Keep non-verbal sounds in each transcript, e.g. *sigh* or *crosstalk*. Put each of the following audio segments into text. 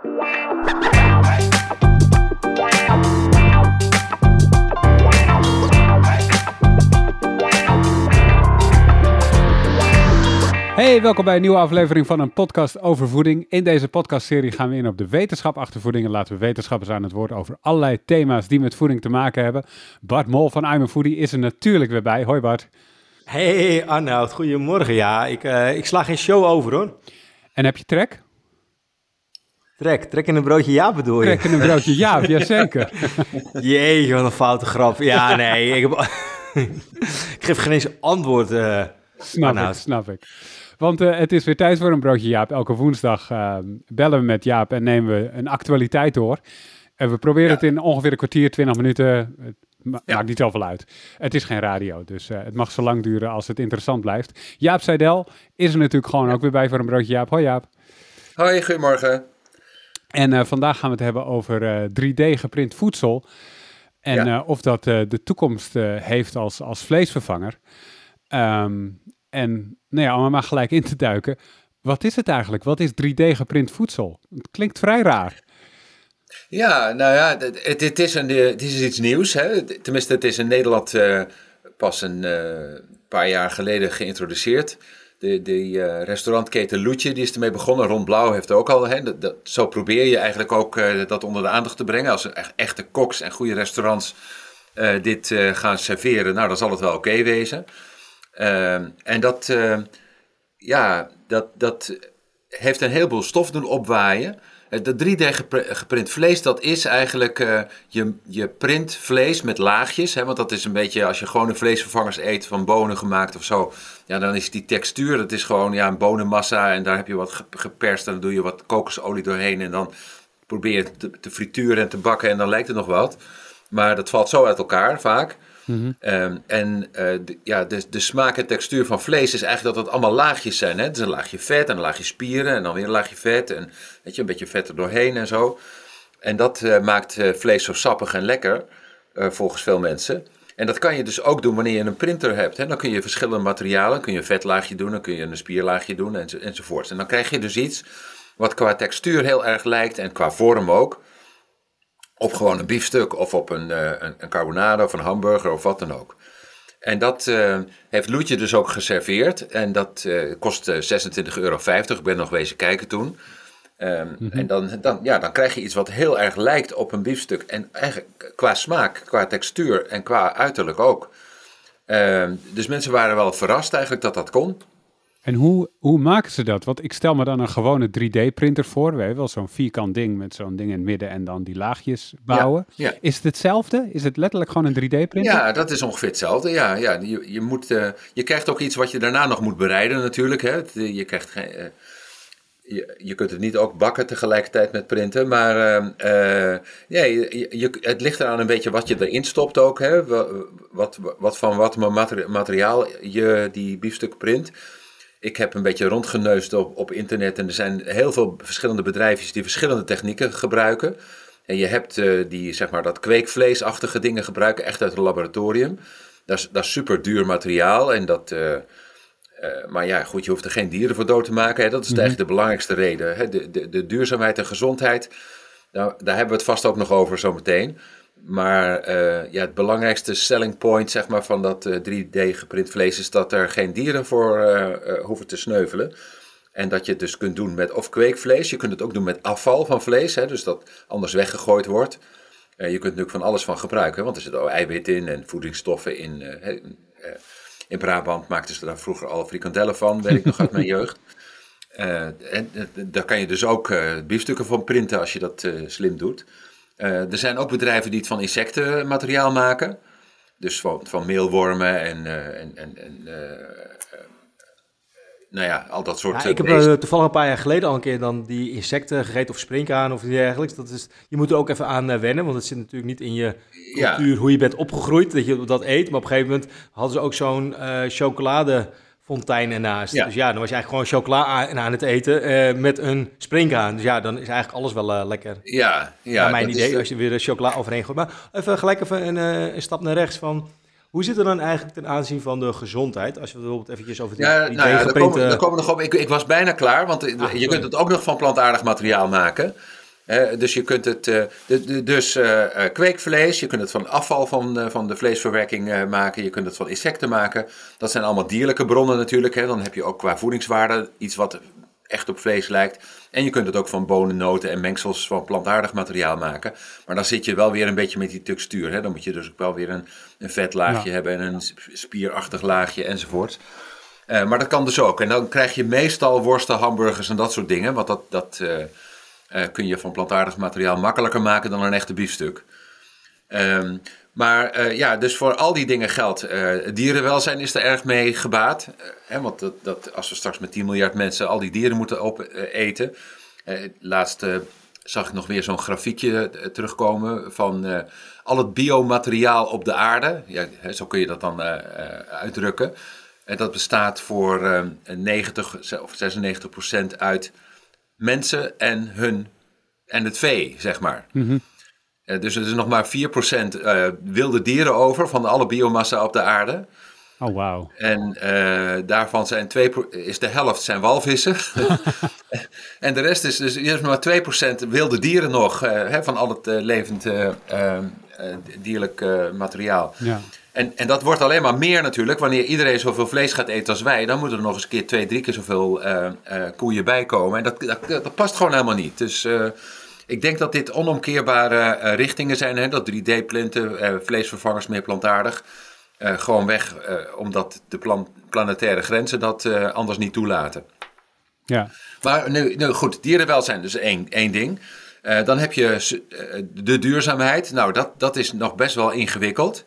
Hey, welkom bij een nieuwe aflevering van een podcast over voeding. In deze podcastserie gaan we in op de wetenschap achter voeding en laten we wetenschappers aan het woord over allerlei thema's die met voeding te maken hebben. Bart Mol van I'm a Foodie is er natuurlijk weer bij. Hoi Bart. Hey Arnoud, goedemorgen. Ja, ik, uh, ik sla geen show over hoor. En heb je trek? Trek, trek in een broodje Jaap bedoel je? Trek in een broodje Jaap, jazeker. *laughs* Jee, wat een foute grap. Ja, nee, ik, heb... *laughs* ik geef geen eens antwoord. Uh, snap ik, snap ik. Want uh, het is weer tijd voor een broodje Jaap. Elke woensdag uh, bellen we met Jaap en nemen we een actualiteit door. En we proberen ja. het in ongeveer een kwartier, 20 minuten. Het ma ja. maakt niet zoveel uit. Het is geen radio, dus uh, het mag zo lang duren als het interessant blijft. Jaap Seidel is er natuurlijk gewoon ja. ook weer bij voor een broodje Jaap. Hoi Jaap. Hoi, goedemorgen. En vandaag gaan we het hebben over 3D geprint voedsel. En of dat de toekomst heeft als, als vleesvervanger. Um, en nou ja, om maar gelijk in te duiken. Wat is het eigenlijk? Wat is 3D geprint voedsel? Het klinkt vrij raar. Ja, nou ja, het, het, is, een, het is iets nieuws. Hè? Tenminste, het is in Nederland uh, pas een uh, paar jaar geleden geïntroduceerd. De, de uh, restaurantketen Loetje, die is ermee begonnen. Ron Blauw heeft ook al. Hè? Dat, zo probeer je eigenlijk ook dat onder de aandacht te brengen. Als er echte koks en goede restaurants dit gaan serveren, nou dan zal het wel oké wezen. Uh, en dat, ja, dat, dat heeft een heleboel stof doen opwaaien. De 3D geprint vlees, dat is eigenlijk uh, je, je print vlees met laagjes. Hè, want dat is een beetje, als je gewoon een vleesvervangers eet van bonen gemaakt of zo. Ja, dan is die textuur, dat is gewoon ja, een bonenmassa. En daar heb je wat geperst en dan doe je wat kokosolie doorheen. En dan probeer je te, te frituren en te bakken en dan lijkt het nog wat. Maar dat valt zo uit elkaar vaak. Mm -hmm. en uh, de, ja, de, de smaak en textuur van vlees is eigenlijk dat het allemaal laagjes zijn. Hè? Het is een laagje vet en een laagje spieren en dan weer een laagje vet. En weet je, een beetje vet er doorheen en zo. En dat uh, maakt uh, vlees zo sappig en lekker, volgens veel mensen. En dat kan je dus ook doen wanneer je een printer hebt. Hè? Dan kun je verschillende materialen, kun je een vetlaagje doen, dan kun je een spierlaagje doen enzo, enzovoort. En dan krijg je dus iets wat qua textuur heel erg lijkt en qua vorm ook op gewoon een biefstuk of op een, uh, een, een, carbonade of een hamburger of wat dan ook. En dat uh, heeft Loetje dus ook geserveerd. En dat uh, kost 26,50 euro. Ik ben nog wezen kijken toen. Um, mm -hmm. En dan, dan, ja, dan krijg je iets wat heel erg lijkt op een biefstuk. En eigenlijk qua smaak, qua textuur en qua uiterlijk ook. Um, dus mensen waren wel verrast eigenlijk dat dat kon. En hoe, hoe maken ze dat? Want ik stel me dan een gewone 3D-printer voor. We hebben wel zo'n vierkant ding met zo'n ding in het midden en dan die laagjes bouwen. Ja, ja. Is het hetzelfde? Is het letterlijk gewoon een 3D-printer? Ja, dat is ongeveer hetzelfde. Ja, ja. Je, je, moet, uh, je krijgt ook iets wat je daarna nog moet bereiden natuurlijk. Hè. Je, krijgt geen, uh, je, je kunt het niet ook bakken tegelijkertijd met printen. Maar uh, ja, je, je, het ligt eraan een beetje wat je erin stopt ook. Hè. Wat, wat, van wat materiaal je die biefstuk print ik heb een beetje rondgeneust op, op internet en er zijn heel veel verschillende bedrijfjes die verschillende technieken gebruiken. En je hebt uh, die, zeg maar, dat kweekvleesachtige dingen gebruiken, echt uit het laboratorium. Dat is, dat is super duur materiaal en dat... Uh, uh, maar ja, goed, je hoeft er geen dieren voor dood te maken. Hè? Dat is mm -hmm. eigenlijk de belangrijkste reden. Hè? De, de, de duurzaamheid en gezondheid, nou, daar hebben we het vast ook nog over zometeen. Maar uh, ja, het belangrijkste selling point zeg maar, van dat uh, 3D geprint vlees is dat er geen dieren voor uh, hoeven te sneuvelen. En dat je het dus kunt doen met of kweekvlees. Je kunt het ook doen met afval van vlees, hè, dus dat anders weggegooid wordt. je kunt natuurlijk van alles van gebruiken, want er zit ook eiwit in en voedingsstoffen in. in Brabant maakten ze daar vroeger al frikandellen van, weet ik nog uit mijn *laughs* jeugd. en daar kan je dus ook biefstukken van printen als je dat slim doet. Uh, er zijn ook bedrijven die het van insectenmateriaal maken. Dus van, van meelwormen en, uh, en, en, en uh, nou ja, al dat soort ja, Ik heb toevallig een paar jaar geleden al een keer dan die insecten gegeten of springkaan of dergelijks. Dat is, je moet er ook even aan wennen, want het zit natuurlijk niet in je cultuur ja. hoe je bent opgegroeid, dat je dat eet. Maar op een gegeven moment hadden ze ook zo'n chocolade fontein ernaast. Ja. Dus ja, dan was je eigenlijk gewoon chocola aan, aan het eten uh, met een springhaan. Dus ja, dan is eigenlijk alles wel uh, lekker. Ja, ja. Naar mijn idee, als je weer de chocola overheen gooit. Maar even gelijk even een, uh, een, stap naar rechts van... Hoe zit het dan eigenlijk ten aanzien van de gezondheid? Als we bijvoorbeeld eventjes over die, ja, die nou ja, daar komen, daar komen we nog op. Ik, ik was bijna klaar, want ah, je kunt het ook nog van plantaardig materiaal maken. Dus je kunt het, dus kweekvlees, je kunt het van afval van, van de vleesverwerking maken, je kunt het van insecten maken. Dat zijn allemaal dierlijke bronnen natuurlijk. Hè. Dan heb je ook qua voedingswaarde iets wat echt op vlees lijkt. En je kunt het ook van bonen, noten en mengsels van plantaardig materiaal maken. Maar dan zit je wel weer een beetje met die textuur. Hè? Dan moet je dus ook wel weer een, een vetlaagje hebben en een spierachtig laagje enzovoort. Uh, maar dat kan dus ook. En dan krijg je meestal worsten, hamburgers en dat soort dingen. Want dat, dat uh, uh, kun je van plantaardig materiaal makkelijker maken dan een echte biefstuk. Um, maar uh, ja, dus voor al die dingen geldt. Uh, dierenwelzijn is er erg mee gebaat. Hè, want dat, dat, als we straks met 10 miljard mensen al die dieren moeten opeten. laatst zag ik nog weer zo'n grafiekje terugkomen van al het biomateriaal op de aarde. Ja, zo kun je dat dan uitdrukken. En dat bestaat voor 90 of 96 procent uit mensen en, hun, en het vee, zeg maar. Mm uh, dus er is nog maar 4% uh, eh, wilde dieren over van alle biomassa op de aarde. Oh, wauw. En uh, daarvan zijn 2, is de helft zijn walvissen. *laughs* en de rest is dus is maar 2% wilde dieren nog hè, van al het levend dierlijk materiaal. Ja. En, en dat wordt alleen maar meer natuurlijk. Wanneer iedereen zoveel vlees gaat eten als wij, dan moeten er nog eens een keer twee, drie keer zoveel koeien bij komen. En dat, dat, dat, past gewoon helemaal niet. Dus ik denk dat dit onomkeerbare uh, richtingen zijn. Hè? Dat 3D-plinten, uh, eh, vleesvervangers meer plantaardig. Uh, gewoon weg, omdat de plan planetaire grenzen dat anders niet toelaten. Ja. Maar nu, nu goed, dierenwelzijn dus één, één ding. dan heb je de duurzaamheid. Nou, dat, dat is nog best wel ingewikkeld.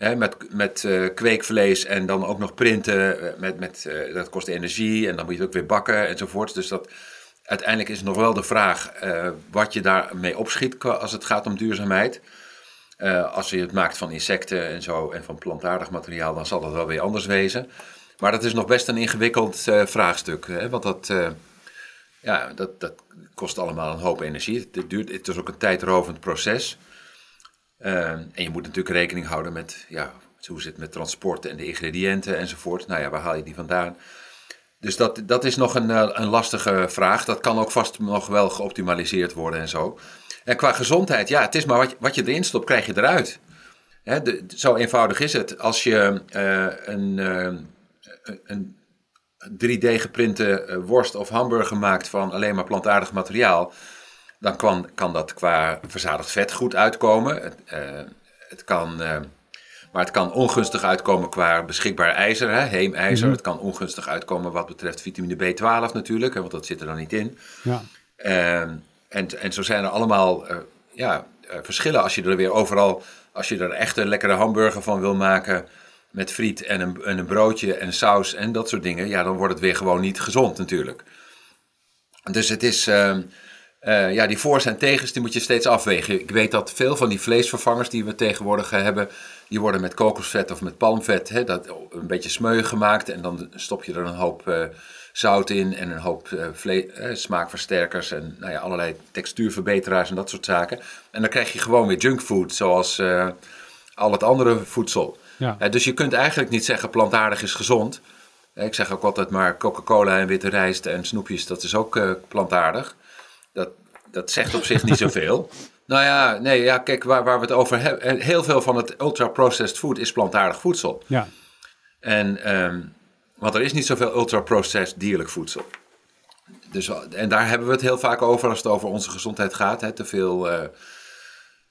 Hè, met met kweekvlees en dan ook nog printen. met, met, dat kost energie en dan moet je het ook weer bakken enzovoort. Dus dat, uiteindelijk is nog wel de vraag wat je daarmee opschiet als het gaat om duurzaamheid. Als je het maakt van insecten en zo en van plantaardig materiaal, dan zal dat wel weer anders wezen. Maar dat is nog best een ingewikkeld vraagstuk. Hè? Want dat, ja, dat, dat kost allemaal een hoop energie. Duurt, het is ook een tijdrovend proces. En je moet natuurlijk rekening houden met ja, hoe zit het met transport en de ingrediënten enzovoort. Nou ja, waar haal je die vandaan? Dus dat, dat is nog een, eh, een lastige vraag. Dat kan ook vast nog wel geoptimaliseerd worden en zo. En qua gezondheid, ja, het is maar wat, wat je erin stopt, krijg je eruit. Hè, zo eenvoudig is het. Als je uh, een, uh, een 3D geprinte worst of hamburger maakt van alleen maar plantaardig materiaal, dan kan, kan dat qua verzadigd vet goed uitkomen. Het, het kan maar het kan ongunstig uitkomen qua beschikbaar ijzer, hè, heemijzer. Mhm. Het kan ongunstig uitkomen wat betreft vitamine B12 natuurlijk, want dat zit er dan niet in. Ja. Ehm, en, en zo zijn er allemaal uh, ja, verschillen als je er weer overal, als je er echt een lekkere hamburger van wil maken met friet en een, en een broodje en saus en dat soort dingen, ja, dan wordt het weer gewoon niet gezond natuurlijk. Dus het is, uh, uh, ja, die voor's en tegens, die moet je steeds afwegen. Ik weet dat veel van die vleesvervangers die we tegenwoordig hebben, die worden met kokosvet of met palmvet hè, dat, een beetje smeu gemaakt. En dan stop je er een hoop uh, zout in en een hoop uh, smaakversterkers en nou ja, allerlei textuurverbeteraars en dat soort zaken. En dan krijg je gewoon weer junkfood, zoals al het andere voedsel. Ja. dus je kunt eigenlijk niet zeggen plantaardig is gezond. Ik zeg ook altijd maar Coca-Cola en witte rijst en snoepjes, dat is ook plantaardig dat, zegt op zich niet zoveel. *laughs* Nou ja, nee, ja, kijk, waar, waar we het over hebben. Heel veel van het ultra-processed food is plantaardig voedsel. Ja. En, um, want er is niet zoveel ultra-processed dierlijk voedsel. Dus, en daar hebben we het heel vaak over als het over onze gezondheid gaat. Hè, te veel uh,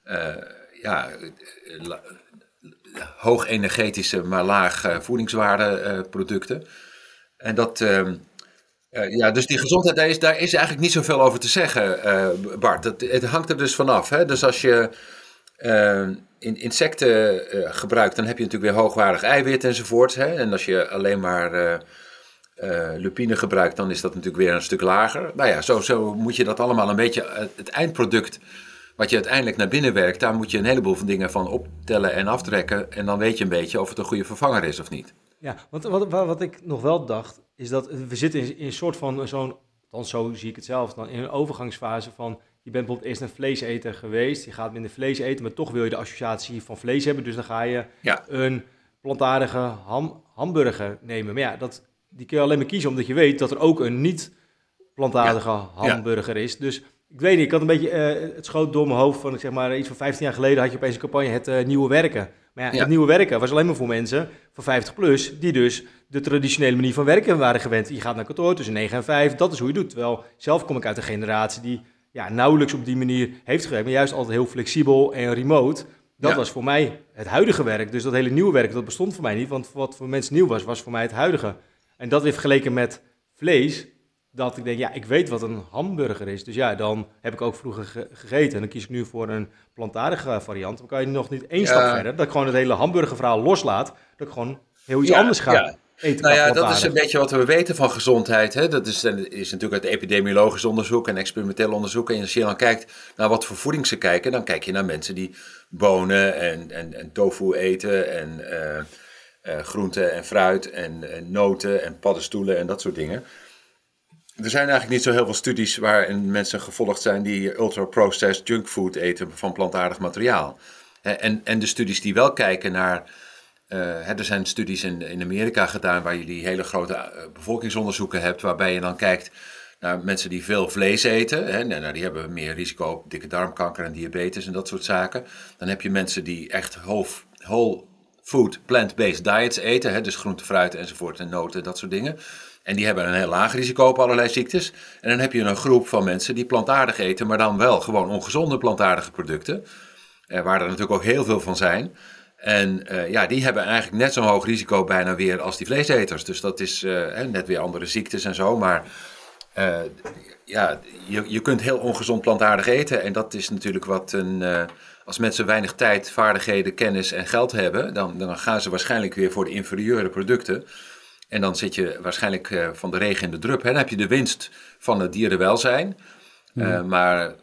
uh, ja, hoog energetische, maar laag uh, voedingswaarde producten. En dat, um, uh, ja, dus die gezondheid, daar is, daar is eigenlijk niet zoveel over te zeggen, uh, Bart. Het, het, hangt er dus vanaf. Hè? Dus als je uh, in insecten gebruikt, dan heb je natuurlijk weer hoogwaardig eiwit enzovoort. Hè? En als je alleen maar lupine gebruikt, dan is dat natuurlijk weer een stuk lager. Nou ja, zo, zo moet je dat allemaal een beetje, het eindproduct wat je uiteindelijk naar binnen werkt, daar moet je een heleboel van dingen van optellen en aftrekken. En dan weet je een beetje of het een goede vervanger is of niet. Ja, want wat, wat ik nog wel dacht, is dat we zitten in, een soort van zo'n, dan zo zie ik het zelf, dan in een overgangsfase van, je bent bijvoorbeeld eerst een vleeseter geweest, je gaat minder vlees eten, maar toch wil je de associatie van vlees hebben, dus dan ga je een plantaardige ham, hamburger nemen. Maar ja, dat, die kun je alleen maar kiezen omdat je weet dat er ook een niet plantaardige hamburger is. Dus ik weet niet, ik had een beetje, het schoot door mijn hoofd van, zeg maar, iets van 15 jaar geleden had je opeens een campagne, het nieuwe werken. Maar ja, het nieuwe werken was alleen maar voor mensen van 50 plus, die dus de traditionele manier van werken waren gewend. Je gaat naar kantoor tussen 9 en 5, dat is hoe je doet. Terwijl zelf kom ik uit een generatie die ja, nauwelijks op die manier heeft gewerkt, maar juist altijd heel flexibel en remote. Dat was voor mij het huidige werk. Dus dat hele nieuwe werk, dat bestond voor mij niet. Want wat voor mensen nieuw was, was voor mij het huidige. En dat weer vergeleken met vlees, dat ik denk, ja, ik weet wat een hamburger is. Dus ja, dan heb ik ook vroeger gegeten. En dan kies ik nu voor een plantaardige variant. Dan kan je nog niet één stap verder. Dat ik gewoon het hele hamburgerverhaal loslaat. Dat ik gewoon heel iets anders ga eten. Nou ja, dat is een beetje wat we weten van gezondheid. Hè? Dat is, is natuurlijk uit epidemiologisch onderzoek en experimenteel onderzoek. En als je dan kijkt naar wat voor voeding ze kijken, dan kijk je naar mensen die bonen en, en, en tofu eten en uh, uh, groenten en fruit en, en noten en paddenstoelen en dat soort dingen. Er zijn eigenlijk niet zo heel veel studies waarin mensen gevolgd zijn die ultra-processed junkfood eten van plantaardig materiaal. En, en de studies die wel kijken naar. Uh, er zijn studies in, in Amerika gedaan waar je die hele grote uh, bevolkingsonderzoeken hebt, waarbij je dan kijkt naar mensen die veel vlees eten. Hè, nou, die hebben meer risico op dikke darmkanker en diabetes en dat soort zaken. Dan heb je mensen die echt whole, whole food, plant-based diets eten, hè, dus groente, fruit enzovoort en noten, dat soort dingen. En die hebben een heel laag risico op allerlei ziektes. En dan heb je een groep van mensen die plantaardig eten, maar dan wel gewoon ongezonde plantaardige producten. Eh, waar er natuurlijk ook heel veel van zijn. En uh, ja, die hebben eigenlijk net zo'n hoog risico bijna weer als die vleeseters. Dus dat is uh, net weer andere ziektes en zo. Maar uh, ja, je, je kunt heel ongezond plantaardig eten. En dat is natuurlijk wat een. als mensen weinig tijd, vaardigheden, kennis en geld hebben, dan, dan gaan ze waarschijnlijk weer voor de inferieure producten. En dan zit je waarschijnlijk van de regen in de drup. Hè? Dan heb je de winst van het dierenwelzijn. Maar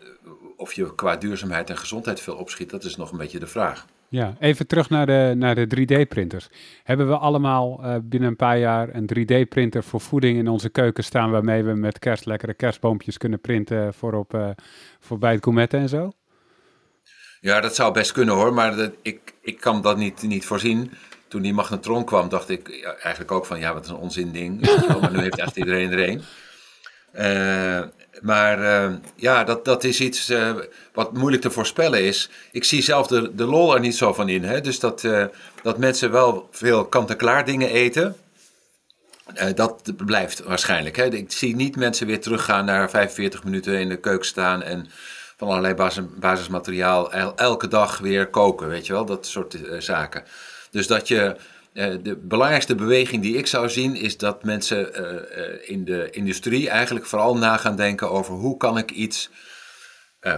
of je qua duurzaamheid en gezondheid veel opschiet, dat is nog een beetje de vraag. Ja, even terug naar de, naar de 3D-printers. Hebben we allemaal uh, binnen een paar jaar een 3D-printer voor voeding in onze keuken staan, waarmee we met kerst lekkere kerstboompjes kunnen printen voor, op, voor bij het gourmetten en zo? Ja, dat zou best kunnen hoor, maar dat, ik, ik kan dat niet, niet voorzien toen die magnetron kwam, dacht ik eigenlijk ook van ja, wat een onzin ding. maar nu heeft echt iedereen er een. Uh, maar uh, ja, dat, dat is iets uh, wat moeilijk te voorspellen is. Ik zie zelf de, de lol er niet zo van in. Hè? Dus dat, dat mensen wel veel kant-en-klaar dingen eten. dat blijft waarschijnlijk. Hè? Ik zie niet mensen weer teruggaan naar 45 minuten in de keuken staan en van allerlei basis, basismateriaal elke dag weer koken. Weet je wel, dat soort zaken. Dus dat je. Uh, de belangrijkste beweging die ik zou zien is dat mensen uh, uh, in de industrie eigenlijk vooral na gaan denken over hoe kan ik iets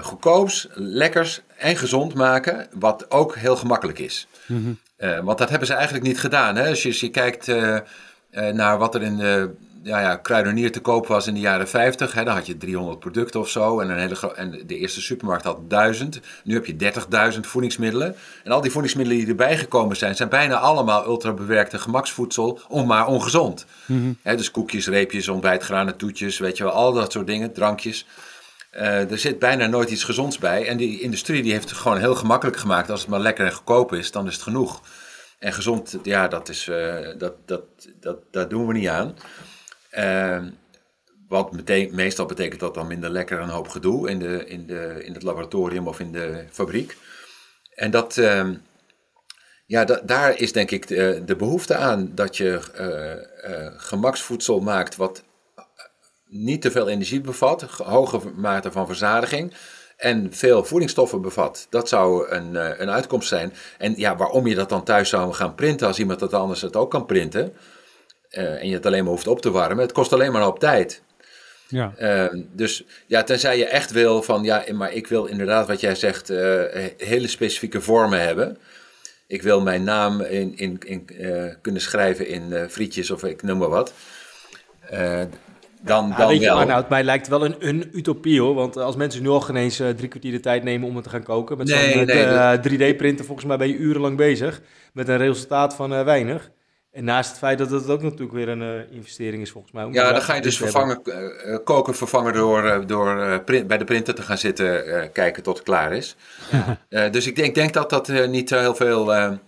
goedkoops, lekkers en gezond maken, wat ook heel gemakkelijk is. Mm -hmm. want dat hebben ze eigenlijk niet gedaan. Hè? Als je, als je kijkt naar wat er in de ja, ja, kruidenier te koop was in de jaren 50, hè, dan had je 300 producten of zo. En, een hele en de eerste supermarkt had 1000. Nu heb je 30.000 voedingsmiddelen. En al die voedingsmiddelen die erbij gekomen zijn, zijn bijna allemaal ultrabewerkte gemaksvoedsel, om maar ongezond. Mm dus koekjes, reepjes, ontbijtgranen, toetjes, weet je wel, al dat soort dingen, drankjes. Uh, er zit bijna nooit iets gezonds bij. En die industrie die heeft het gewoon heel gemakkelijk gemaakt. Als het maar lekker en goedkoop is, dan is het genoeg. En gezond, ja, dat, is, uh, dat, dat, dat, dat doen we niet aan. Uh, wat meestal betekent dat dan minder lekker een hoop gedoe in, de, in, de, in het laboratorium of in de fabriek. En dat, uh, ja, daar is denk ik de, de, behoefte aan dat je uh, gemaksvoedsel maakt wat niet te veel energie bevat, hoge mate van verzadiging en veel voedingsstoffen bevat. Dat zou een, een uitkomst zijn. En ja, waarom je dat dan thuis zou gaan printen als iemand dat anders het ook kan printen en je het alleen maar hoeft op te warmen. Het kost alleen maar op tijd. Ja. Uh, dus ja, tenzij je echt wil van ja, maar ik wil inderdaad wat jij zegt, uh, hele specifieke vormen hebben. Ik wil mijn naam in, in, in uh, kunnen schrijven in frietjes of ik noem maar wat. dan, ja, dan weet je, wel. Arnoud, mij lijkt wel een, een utopie hoor. Want als mensen nu al geen eens drie kwartier de tijd nemen om het te gaan koken. Met nee, zo'n nee, 3D-printer, volgens mij ben je urenlang bezig. Met een resultaat van weinig. En naast het feit dat het ook natuurlijk weer een uh, investering is volgens mij. Ja, dan ga je dus vervangen, uh, koken vervangen door, door print, bij de printer te gaan zitten kijken tot het klaar is. Ja. dus ik denk, denk dat dat niet heel veel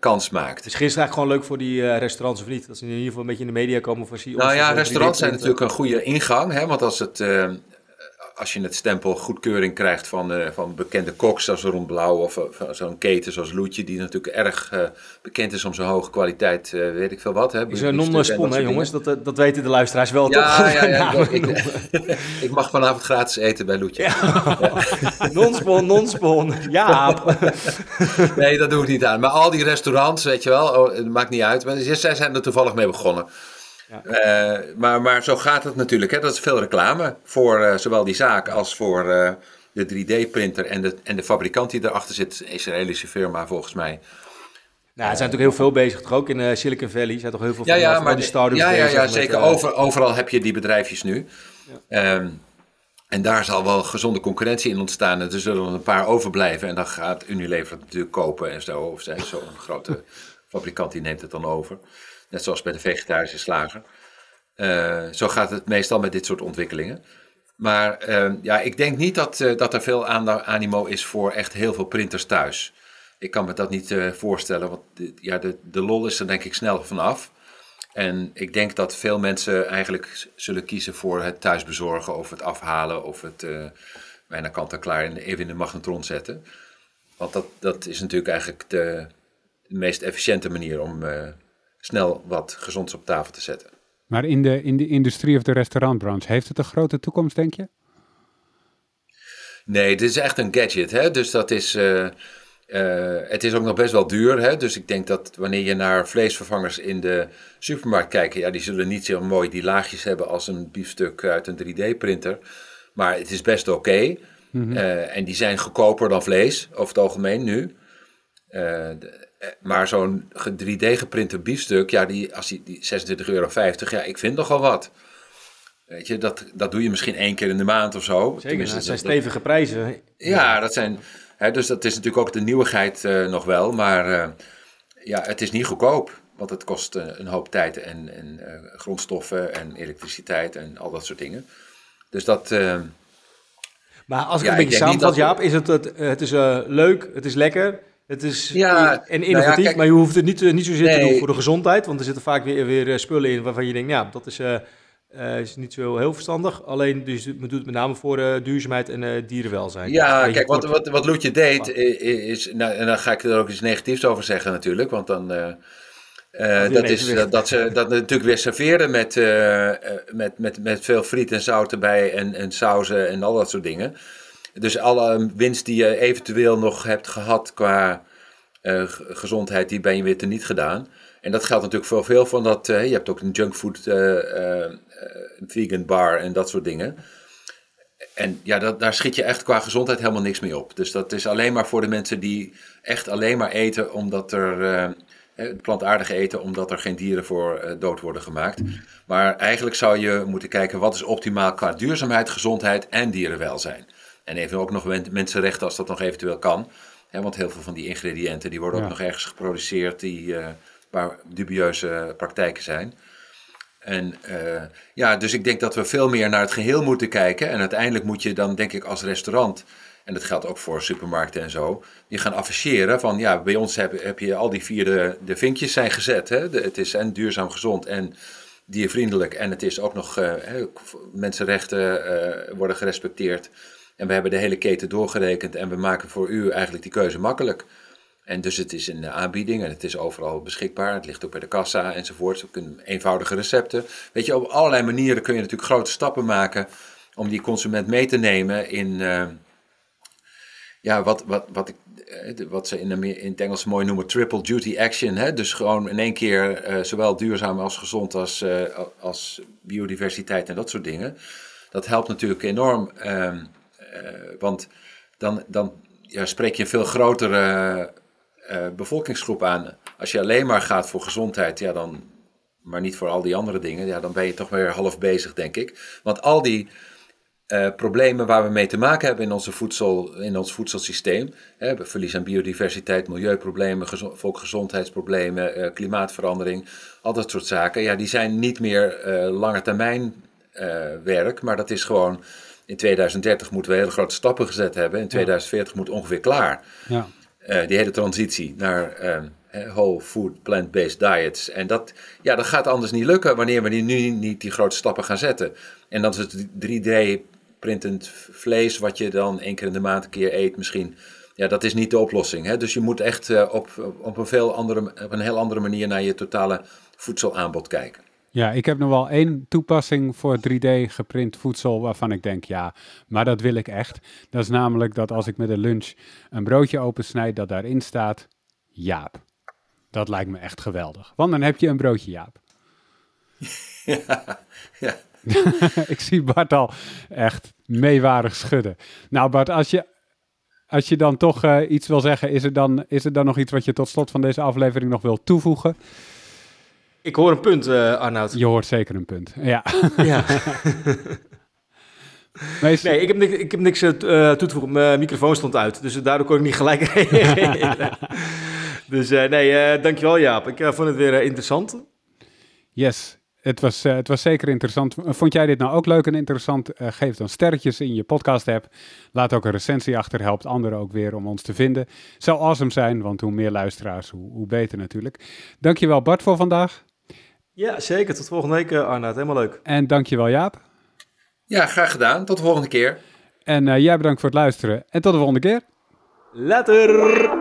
kans maakt. Is het eigenlijk gewoon leuk voor die restaurants of niet? Dat ze in ieder geval een beetje in de media komen voor Nou ja, restaurants zijn natuurlijk een goede ingang. Hè, want als het als je het stempel goedkeuring krijgt van, uh, van bekende koks zoals Ron Blauw of zo'n keten zoals Loetje, die natuurlijk erg bekend is om zijn hoge kwaliteit, weet ik veel wat. Hè, is een non-spon, hè jongens? Dat, dat weten de luisteraars wel ja, toch? Ja, ja, *laughs* ik, *laughs* ik, mag vanavond gratis eten bij Loetje. Ja. *laughs* non-spon, non-spon, ja. nee, dat doe ik niet aan. Maar al die restaurants, weet je wel, oh, het maakt niet uit. Maar zij zijn er toevallig mee begonnen. Ja. Eh, maar, maar zo gaat het natuurlijk. Hè? Dat is veel reclame voor uh, zowel die zaak als voor uh, de 3D-printer en de, en de fabrikant die erachter zit. Een Israëlische firma volgens mij. Nou, er zijn natuurlijk heel veel bezig, toch ook in Silicon Valley. Er zijn toch heel veel ja, ja, maar die start ja, ja, ja, zeker. Over, overal heb je die bedrijfjes nu. Ja. Um, en daar zal wel gezonde concurrentie in ontstaan. Er zullen er een paar overblijven. En dan gaat Unilever het natuurlijk kopen en zo. Of zo'n *laughs* grote fabrikant die neemt het dan over. Net zoals bij de vegetarische slager. Uh, zo gaat het meestal met dit soort ontwikkelingen. Maar uh, ja, ik denk niet dat, uh, dat er veel animo is voor echt heel veel printers thuis. Ik kan me dat niet voorstellen, want ja, de, de lol is er denk ik snel vanaf. En ik denk dat veel mensen eigenlijk zullen kiezen voor het thuisbezorgen of het afhalen of het bijna kant-en-klaar even in de magnetron zetten. Want dat, dat is natuurlijk eigenlijk de, de meest efficiënte manier om snel wat gezonds op tafel te zetten. Maar in de, in de industrie of de restaurantbranche, heeft het een grote toekomst, denk je? Nee, dit is echt een gadget. Hè? Dus dat is. Uh, het is ook nog best wel duur. Hè? Dus ik denk dat wanneer je naar vleesvervangers in de supermarkt kijkt, ja, die zullen niet zo mooi die laagjes hebben als een biefstuk uit een 3D-printer. Maar het is best oké. Mhm. Eh, en die zijn goedkoper dan vlees, over het algemeen nu. De, eh, maar zo'n 3D geprinte biefstuk, ja, die, als die, die 26,50 euro, ja, ik vind nogal wat. Weet je, dat, dat doe je misschien één keer in de maand of zo. Zeker, dat zijn stevige prijzen. Ja, dat zijn, hè, dus dat is natuurlijk ook de nieuwigheid uh, nog wel. Maar uh, ja, het is niet goedkoop. Want het kost uh, een hoop tijd en, en grondstoffen en elektriciteit en al dat soort dingen. Dus dat... maar als ik ja, een beetje samenvat, Jaap, is het, het, het is leuk, het is lekker... Het is ja, en nou innovatief, maar je hoeft het niet, eh, niet zozeer te doen voor de gezondheid. Want er zitten vaak weer, weer eh, spullen in waarvan je denkt, ja, dat is, uh, is niet zo heel verstandig. Alleen, dus je doet het met name voor uh, duurzaamheid en dierenwelzijn. Ja, kijk, wat, wat, wat Loetje deed, is, nou, en dan ga ik er ook iets negatiefs over zeggen natuurlijk. Want dan, dat is dat, dat, ze dat natuurlijk weer serveren met, met, met, met veel friet en zout erbij en, en sauzen en al dat soort dingen. Dus alle winst die je eventueel nog hebt gehad qua uh, gezondheid, die ben je weer teniet gedaan. En dat geldt natuurlijk voor veel van dat. Uh, je hebt ook een junkfood uh, vegan bar en dat soort dingen. En ja, dat, daar schiet je echt qua gezondheid helemaal niks mee op. Dus dat is alleen maar voor de mensen die echt alleen maar eten omdat er. plantaardig eten omdat er geen dieren voor dood worden gemaakt. Maar eigenlijk zou je moeten kijken wat is optimaal qua duurzaamheid, gezondheid en dierenwelzijn. En even ook nog mensenrechten als dat nog eventueel kan. want heel veel van die ingrediënten die worden ook nog ergens geproduceerd die, uh, waar dubieuze praktijken zijn. En uh, ja, dus ik denk dat we veel meer naar het geheel moeten kijken. En uiteindelijk moet je dan, denk ik, als restaurant, en dat geldt ook voor supermarkten en zo, die gaan afficheren van ja, bij ons heb, heb je al die vier de, de vinkjes zijn gezet. Hè? het is en duurzaam gezond en diervriendelijk en het is ook nog uh, mensenrechten worden gerespecteerd. En we hebben de hele keten doorgerekend en we maken voor u eigenlijk die keuze makkelijk. En dus het is een aanbieding en het is overal beschikbaar. Het ligt ook bij de kassa enzovoort. Eenvoudige recepten. Weet je, op allerlei manieren kun je natuurlijk grote stappen maken om die consument mee te nemen in uh, ja, wat, wat, wat, ik, eh, wat ze in, in het Engels mooi noemen triple duty action. Hè? Dus gewoon in één keer zowel duurzaam als gezond als, als biodiversiteit en dat soort dingen. Dat helpt natuurlijk enorm. Eh, want dan, dan ja, spreek je een veel grotere uh, bevolkingsgroep aan. Als je alleen maar gaat voor gezondheid, ja, dan, maar niet voor al die andere dingen, ja, dan ben je toch weer half bezig, denk ik. Want al die problemen waar we mee te maken hebben in, onze voedsel, in ons voedselsysteem, hè, verlies aan biodiversiteit, milieuproblemen, gezo volksgezondheidsproblemen, klimaatverandering, al dat soort zaken, ja, die zijn niet meer uh, lange termijn werk, maar dat is gewoon in 2030 moeten we hele grote stappen gezet hebben. In 2040 moet ongeveer klaar. Ja. Uh, die hele transitie naar uh, whole food, plant-based diets. En dat, ja, dat gaat anders niet lukken wanneer we nu niet die grote stappen gaan zetten. En dan is het 3D printend vlees, wat je dan één keer in de maand een keer eet misschien. Ja, dat is niet de oplossing. Hè? Dus je moet echt op, op, een veel andere, op een heel andere manier naar je totale voedselaanbod kijken. Ja, ik heb nog wel één toepassing voor 3D geprint voedsel waarvan ik denk, ja, maar dat wil ik echt. Dat is namelijk dat als ik met een lunch een broodje opensnijd, dat daarin staat Jaap. Dat lijkt me echt geweldig. Want dan heb je een broodje Jaap. *laughs* Ja, ja. *laughs* ik zie Bart al echt meewarig schudden. Nou Bart, als je, als je dan toch uh, iets wil zeggen, is er, dan, is er dan nog iets wat je tot slot van deze aflevering nog wil toevoegen? Ik hoor een punt, uh, Arnoud. Je hoort zeker een punt, ja. ja. *laughs* nee, ik heb niks, ik heb niks uh, toe te voegen. Mijn microfoon stond uit, dus daardoor kon ik niet gelijk *laughs* reageren. dus uh, nee, dankjewel Jaap. Ik vond het weer interessant. Yes, het was, het was zeker interessant. Vond jij dit nou ook leuk en interessant? geef dan sterretjes in je podcast-app. Laat ook een recensie achter, helpt anderen ook weer om ons te vinden. Zou awesome zijn, want hoe meer luisteraars, hoe, hoe beter natuurlijk. Dankjewel Bart voor vandaag. Ja, zeker. Tot volgende week, uh, Arnoud. Helemaal leuk. En dankjewel, Jaap. Ja, graag gedaan. Tot de volgende keer. En uh, jij bedankt voor het luisteren. En tot de volgende keer. Later!